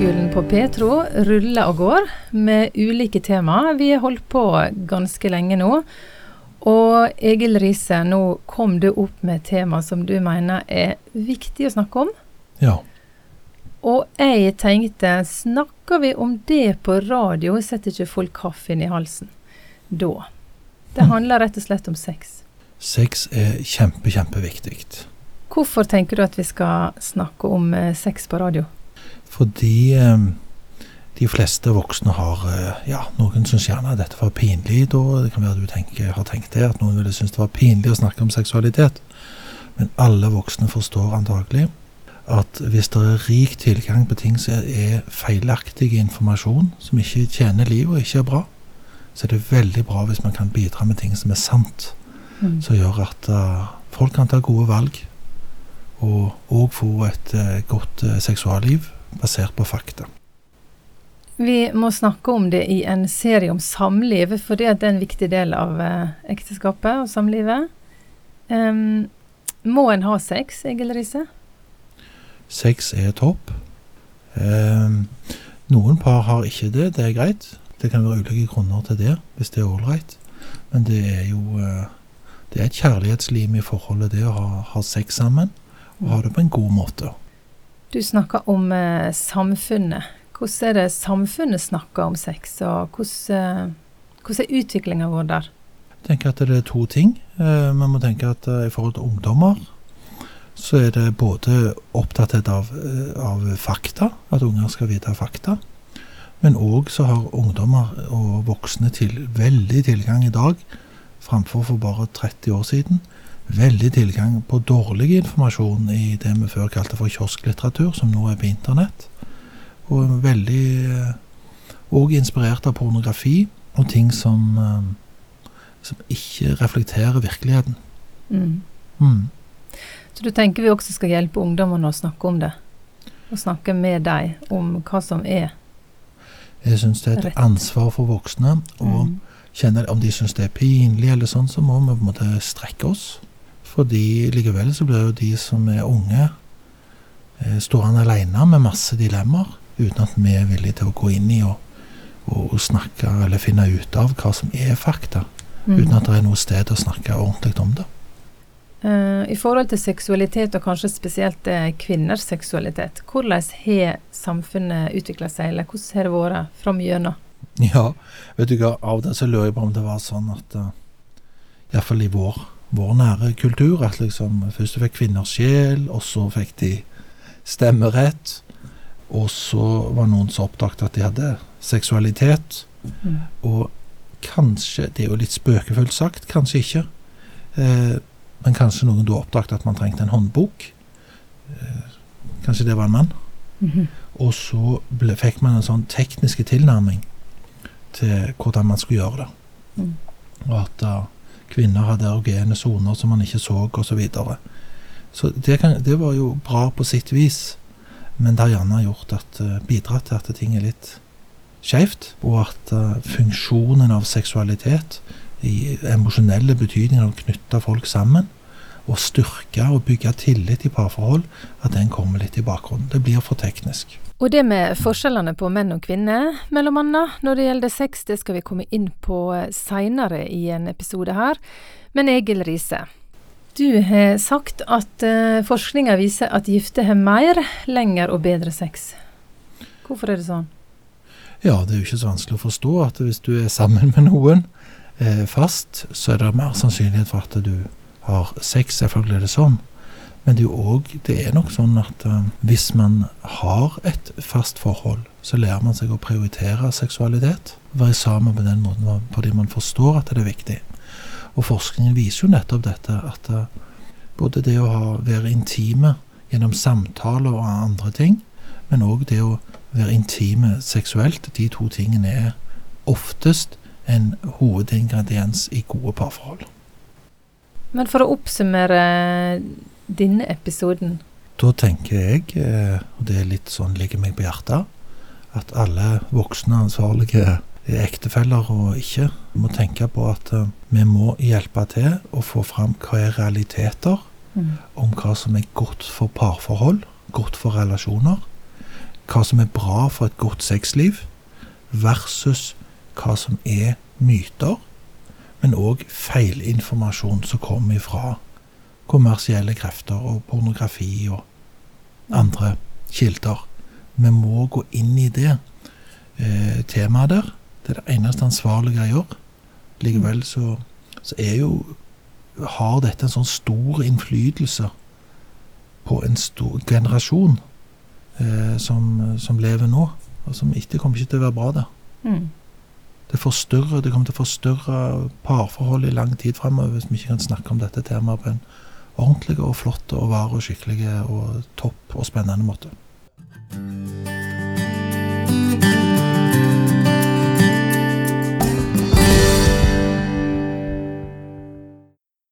Ungdomsskolen på Petro ruller og går med ulike tema. Vi har holdt på ganske lenge nå. Og Egil Riise, nå kom du opp med et tema som du mener er viktig å snakke om. Ja. Og jeg tenkte, snakker vi om det på radio, setter ikke folk kaffen i halsen da? Det Mm. handler rett og slett om sex. Sex er kjempe, kjempeviktig. Hvorfor tenker du at vi skal snakke om eh, sex på radio? Fordi eh, de fleste voksne har eh, Ja, noen syns gjerne at dette var pinlig. Da det kan være du tenker, har tenkt det, at noen ville synes det var pinlig å snakke om seksualitet. Men alle voksne forstår antagelig at hvis det er rik tilgang på ting som er feilaktig informasjon, som ikke tjener livet og ikke er bra, så er det veldig bra hvis man kan bidra med ting som er sant. Mm. som gjør at uh, folk kan ta gode valg, og òg få et uh, godt uh, seksualliv basert på fakta. Vi må snakke om det i en serie om samliv, for det er en viktig del av eh, ekteskapet og samlivet. Um, må en ha sex, Egil Riise? Sex er topp. Um, noen par har ikke det, det er greit. Det kan være ulike grunner til det, hvis det er ålreit. Men det er jo eh, det er et kjærlighetslim i forholdet, det å ha, ha sex sammen, og ha det på en god måte. Du snakker om eh, samfunnet. Hvordan er det samfunnet snakker om sex, og hvordan, eh, hvordan er utviklinga vår der? Jeg tenker at det er to ting. Eh, Man må tenke at eh, i forhold til ungdommer, så er det både opptatt av, eh, av fakta, at unger skal vite fakta. Men òg så har ungdommer og voksne til veldig tilgang i dag, framfor for bare 30 år siden, veldig tilgang på dårlig informasjon i det vi før kalte for kiosklitteratur, som nå er på internett. Og veldig òg inspirert av pornografi og ting som eh, som ikke reflekterer virkeligheten. Mm. Mm. Så du tenker vi også skal hjelpe ungdommene å snakke om det? Å snakke med dem om hva som er Jeg syns det er et Rett. ansvar for voksne og Mm. kjenner om de syns det er pinlig eller sånn, så må vi på en måte strekke oss. Fordi likevel så blir jo de som er unge, eh, stående alene med masse dilemmaer, uten at vi er villige til å gå inn i og, og snakke eller finne ut av hva som er fakta. Mm. Uten at det er noe sted å snakke ordentlig om det. Eh, I forhold til seksualitet, og kanskje spesielt eh, kvinners seksualitet, hvordan har samfunnet utvikla seg, eller hvordan har det vært fram gjennom? Ja, vet du hva, av til så lurer jeg på om det var sånn at uh, Iallfall i vår, vår nære kultur, at liksom først fikk kvinner sjel, og så fikk de stemmerett, og så var noen så oppdaget at de hadde seksualitet, Mm. og kanskje, det er jo litt spøkefullt sagt, kanskje ikke, eh, men kanskje noen da oppdaget at man trengte en håndbok. Eh, kanskje det var en mann. Mhm. Og så ble, fikk man en sånn teknisk tilnærming til hvordan man skulle gjøre det. Mm. Og at uh, kvinner hadde erogene soner som man ikke så, osv. Så, videre. så det, kan, det var jo bra på sitt vis, men det har gjerne gjort at, uh, bidratt til at ting er litt skjevt, og at uh, funksjonen av seksualitet, i emosjonelle betydningen av å knytte folk sammen, og styrke og bygge tillit i parforhold, at den kommer litt i bakgrunnen. Det blir for teknisk. Og det med forskjellene på menn og kvinner, mellom annet, når det gjelder sex, det skal vi komme inn på seinere i en episode her. Men Egil Riise, du har sagt at uh, forskninga viser at gifte har mer, lenger og bedre sex. Hvorfor er det sånn? Ja, det er jo ikke så vanskelig å forstå at hvis du er sammen med noen eh, fast, så er det mer sannsynlighet for at du har sex. Selvfølgelig er det sånn. Men det er jo òg Det er nok sånn at uh, hvis man har et fast forhold, så lærer man seg å prioritere seksualitet. Være sammen på den måten fordi man forstår at det er viktig. Og forskningen viser jo nettopp dette, at uh, både det å ha, være intime gjennom samtaler og andre ting, men òg det å være intime seksuelt, de to tingene er oftest en hovedingrediens i gode parforhold. Men for å oppsummere denne episoden Da tenker jeg, eh, og det er litt sånn ligger meg på hjertet, at alle voksne ansvarlige ektefeller og ikke må tenke på at eh, vi må hjelpe til å få fram hva er realiteter mm. om hva som er godt for parforhold, godt for relasjoner. hva som er bra for et godt sexliv, versus hva som er myter, men òg feilinformasjon som kommer fra kommersielle krefter og pornografi og andre kilder. Vi må gå inn i det eh, temaet der. Det er det eneste ansvarlige jeg gjør. Likevel så, så er jo har dette en sånn stor innflytelse på en stor generasjon eh, som, som, lever nå, og som ikke kommer ikke til å være bra, det. Mm. Det, forstyrrer, det kommer til å forstyrre parforhold i lang tid framover hvis vi ikke kan snakke om dette temaet på en ordentlig og flotte og var og skikkelige og topp og spennende måte.